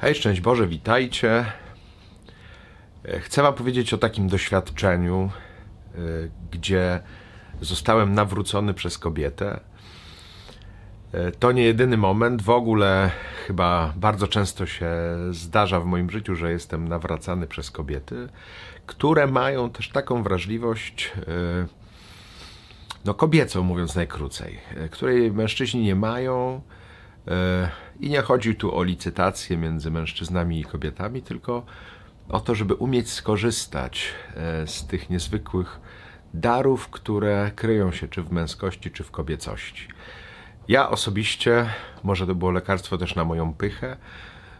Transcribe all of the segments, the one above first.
Hej, szczęść Boże, witajcie. E, Chcę Wam powiedzieć o takim doświadczeniu, e, gdzie zostałem nawrócony przez kobietę. E, To nie jedyny moment, w ogóle chyba bardzo często się zdarza w moim życiu, że jestem nawracany przez kobiety, które mają też taką wrażliwość, no kobiecą mówiąc najkrócej, której mężczyźni nie mają. E, I nie chodzi tu o licytację między mężczyznami i kobietami, tylko o to, żeby umieć skorzystać e, z tych niezwykłych darów, które kryją się czy w męskości, czy w kobiecości. Ja osobiście, może to było lekarstwo też na moją pychę,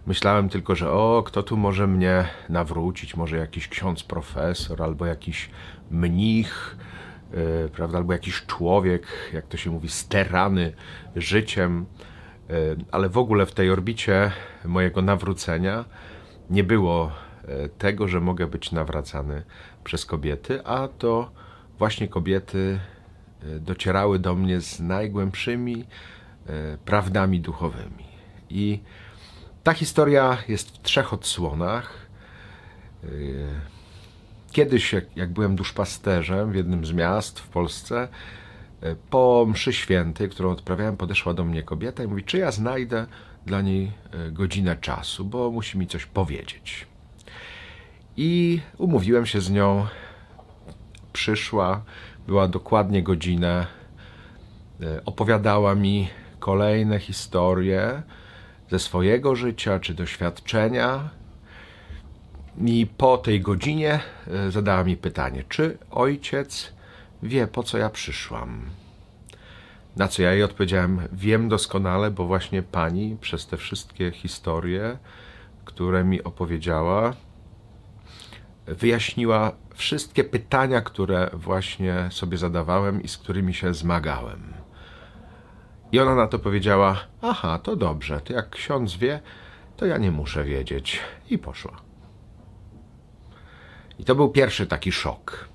myślałem tylko, że o, kto tu może mnie nawrócić, może jakiś ksiądz profesor, albo jakiś mnich, yy, prawda, albo jakiś człowiek, jak to się mówi, sterany życiem, ale w ogóle w tej orbicie mojego nawrócenia nie było e, tego, że mogę być nawracany przez kobiety, a to właśnie kobiety e, docierały do mnie z najgłębszymi e, prawdami duchowymi. I ta historia jest w trzech odsłonach. E, Kiedyś, jak, byłem duszpasterzem w jednym z miast w Polsce, e, po mszy świętej, którą odprawiałem, podeszła do mnie kobieta i mówi, czy ja znajdę dla niej e, godzinę czasu, bo musi mi coś powiedzieć. I umówiłem się z nią. Przyszła, była dokładnie godzinę. e, Opowiadała mi kolejne historie ze swojego życia czy doświadczenia. I po tej godzinie e, zadała mi pytanie, czy ojciec wie, po co ja przyszłam. Na co ja jej odpowiedziałem: Wiem doskonale, bo właśnie pani przez te wszystkie historie, które mi opowiedziała, wyjaśniła wszystkie pytania, które właśnie sobie zadawałem i z którymi się zmagałem. I ona na to powiedziała: Aha, to dobrze, to jak ksiądz wie, to ja nie muszę wiedzieć. I poszła. I to był pierwszy taki szok.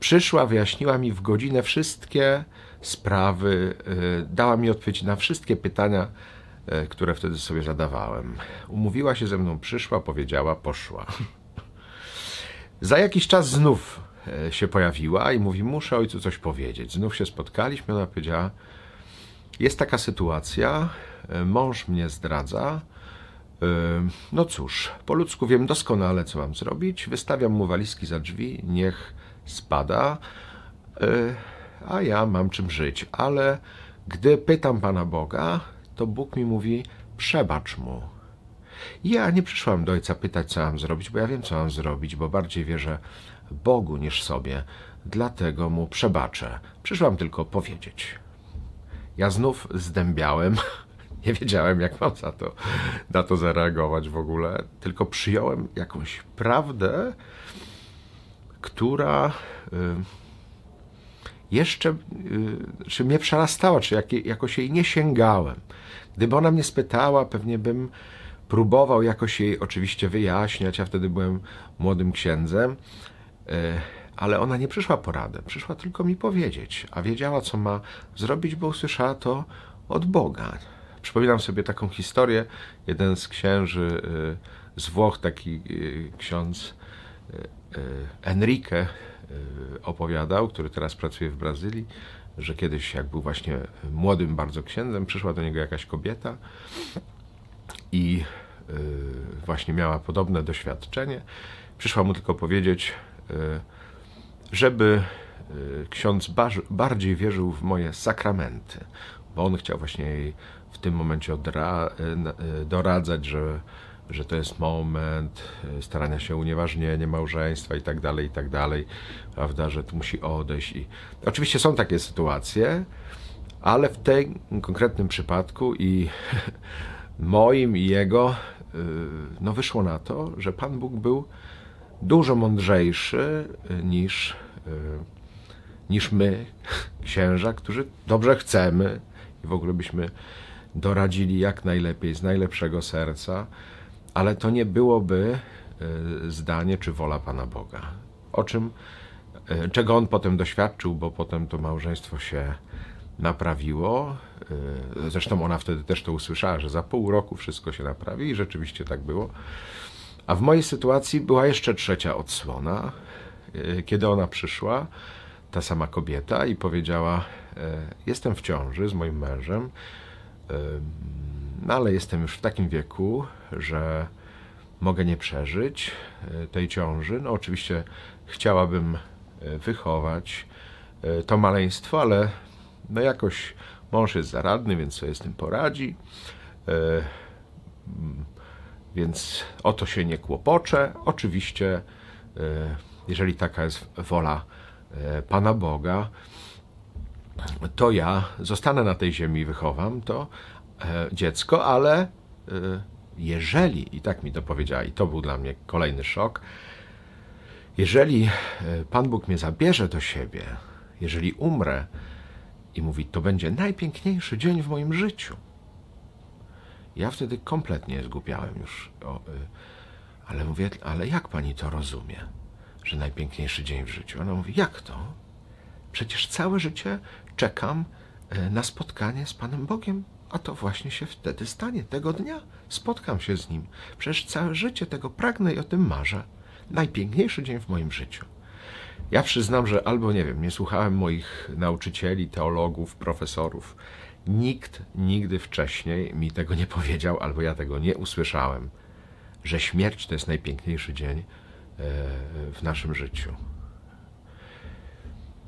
Przyszła, wyjaśniła mi w godzinę wszystkie sprawy, y, dała mi odpowiedź na wszystkie pytania, y, które wtedy sobie zadawałem. Umówiła się ze mną, przyszła, powiedziała, poszła. Za jakiś czas znów e, się pojawiła i mówi: Muszę ojcu coś powiedzieć. Znów się spotkaliśmy. Ona powiedziała: Jest taka sytuacja, mąż mnie zdradza. No cóż, po ludzku wiem doskonale, co mam zrobić. Wystawiam mu walizki za drzwi, niech spada, a ja mam czym żyć. Ale gdy pytam Pana Boga, to Bóg mi mówi: Przebacz mu. Ja nie przyszłam do ojca pytać, co mam zrobić, bo ja wiem, co mam zrobić, bo bardziej wierzę Bogu niż sobie, dlatego mu przebaczę. Przyszłam tylko powiedzieć. Ja znów zdębiałem, nie wiedziałem, jak mam za to, na to zareagować w ogóle, tylko przyjąłem jakąś prawdę, która y, jeszcze, y, czy mnie przerastała, czy jak, jakoś jej nie sięgałem. Gdyby ona mnie spytała, pewnie bym próbował jakoś jej oczywiście wyjaśniać. Ja wtedy byłem młodym księdzem, y, ale ona nie przyszła po radę, przyszła tylko mi powiedzieć, a wiedziała, co ma zrobić, bo usłyszała to od Boga. Przypominam sobie taką historię. Jeden z księży y, z Włoch, taki y, ksiądz y, Enrique, opowiadał, który teraz pracuje w Brazylii, że kiedyś, jak był właśnie młodym bardzo księdzem, przyszła do niego jakaś kobieta i właśnie miała podobne doświadczenie. Przyszła mu tylko powiedzieć, żeby ksiądz bar- bardziej wierzył w moje sakramenty, bo on chciał właśnie jej w tym momencie odra- y, y, doradzać, że, że to jest moment y, starania się unieważnienie małżeństwa i tak dalej, i tak dalej, prawda, że tu musi odejść. I oczywiście są takie sytuacje, ale w tym konkretnym przypadku i moim i jego, no wyszło na to, że Pan Bóg był dużo mądrzejszy niż, niż my, księża, którzy dobrze chcemy i w ogóle byśmy doradzili jak najlepiej, z najlepszego serca, ale to nie byłoby y, zdanie czy wola Pana Boga. O czym, y, czego on potem doświadczył, bo potem to małżeństwo się naprawiło. Y, zresztą ona wtedy też to usłyszała, że za pół roku wszystko się naprawi i rzeczywiście tak było. A w mojej sytuacji była jeszcze trzecia odsłona, kiedy ona przyszła, ta sama kobieta, i powiedziała: Jestem w ciąży z moim mężem, no ale jestem już w takim wieku, że mogę nie przeżyć tej ciąży. No, oczywiście chciałabym wychować to maleństwo, ale no jakoś mąż jest zaradny, więc sobie z tym poradzi. E, więc o to się nie kłopoczę. Oczywiście, e, jeżeli taka jest wola e, Pana Boga, to ja zostanę na tej ziemi i wychowam to dziecko, ale jeżeli, i tak mi to powiedziała, i to był dla mnie kolejny szok, jeżeli Pan Bóg mnie zabierze do siebie, jeżeli umrę, i mówi: To będzie najpiękniejszy dzień w moim życiu. Ja wtedy kompletnie zgubiałem już. O, y, ale mówię: Ale jak pani to rozumie, że najpiękniejszy dzień w życiu? Ona mówi: Jak to? Przecież całe życie czekam y, na spotkanie z Panem Bogiem, a to właśnie się wtedy stanie. Tego dnia spotkam się z Nim. Przecież całe życie tego pragnę i o tym marzę. Najpiękniejszy dzień w moim życiu. Ja przyznam, że albo nie wiem, nie słuchałem moich nauczycieli, teologów, profesorów. Nikt nigdy wcześniej mi tego nie powiedział, albo ja tego nie usłyszałem, że śmierć to jest najpiękniejszy dzień e, w naszym życiu.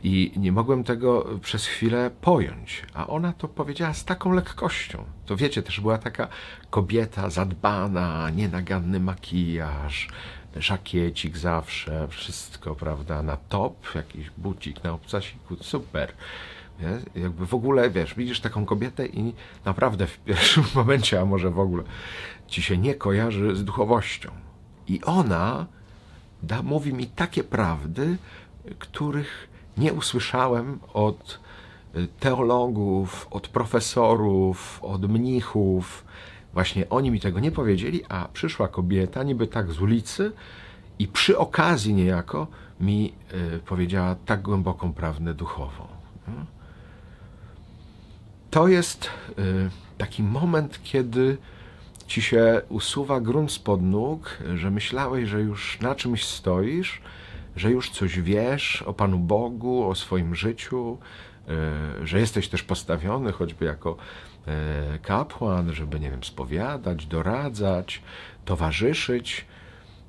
I nie mogłem tego przez chwilę pojąć, a ona to powiedziała z taką lekkością. To wiecie, też była taka kobieta zadbana, nienaganny makijaż, żakiecik zawsze, wszystko, prawda, na top, jakiś bucik na obcasiku, super. Nie? Jakby w ogóle, wiesz, widzisz taką kobietę i naprawdę w pierwszym momencie, a może w ogóle ci się nie kojarzy z duchowością. I ona da, mówi mi takie prawdy, których nie usłyszałem od y, teologów, od profesorów, od mnichów, Właśnie oni mi tego nie powiedzieli, a przyszła kobieta, niby tak z ulicy, i przy okazji niejako mi y, powiedziała tak głęboką prawdę duchową. No. To jest y, taki moment, kiedy ci się usuwa grunt spod nóg, że myślałeś, że już na czymś stoisz, że już coś wiesz o Panu Bogu, o swoim życiu, y, że jesteś też postawiony choćby jako E, kapłan, żeby, nie wiem, spowiadać, doradzać, towarzyszyć,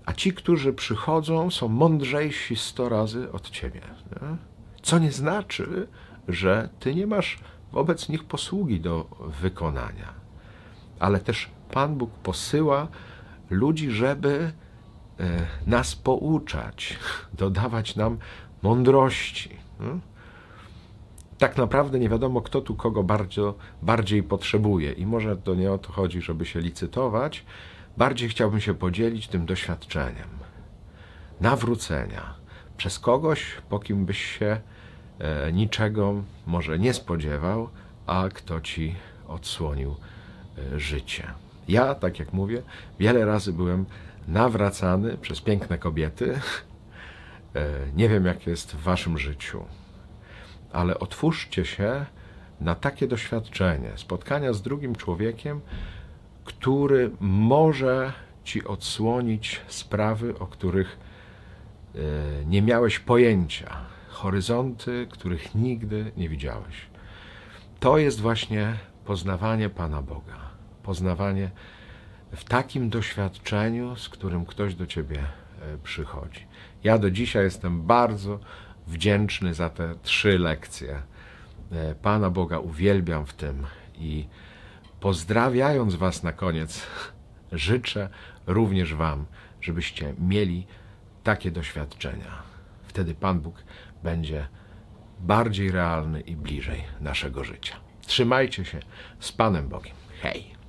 a ci, którzy przychodzą, są mądrzejsi sto razy od ciebie. Nie? Co nie znaczy, że ty nie masz wobec nich posługi do wykonania. Ale też Pan Bóg posyła ludzi, żeby e, nas pouczać, dodawać nam mądrości. Nie? tak naprawdę nie wiadomo, kto tu kogo bardzo, bardziej potrzebuje. I może to nie o to chodzi, żeby się licytować. Bardziej chciałbym się podzielić tym doświadczeniem nawrócenia przez kogoś, po kim byś się e, niczego może nie spodziewał, a kto ci odsłonił e, życie. Ja, tak jak mówię, wiele razy byłem nawracany przez piękne kobiety. E, nie wiem, jak jest w waszym życiu ale otwórzcie się na takie doświadczenie spotkania z drugim człowiekiem, który może ci odsłonić sprawy, o których e, nie miałeś pojęcia, horyzonty, których nigdy nie widziałeś. To jest właśnie poznawanie Pana Boga, poznawanie w takim doświadczeniu, z którym ktoś do ciebie e, przychodzi. Ja do dzisiaj jestem bardzo wdzięczny za te trzy lekcje. E, Pana Boga uwielbiam w tym i pozdrawiając Was na koniec, życzę również Wam, żebyście mieli takie doświadczenia. Wtedy Pan Bóg będzie bardziej realny i bliżej naszego życia. Trzymajcie się z Panem Bogiem. Hej!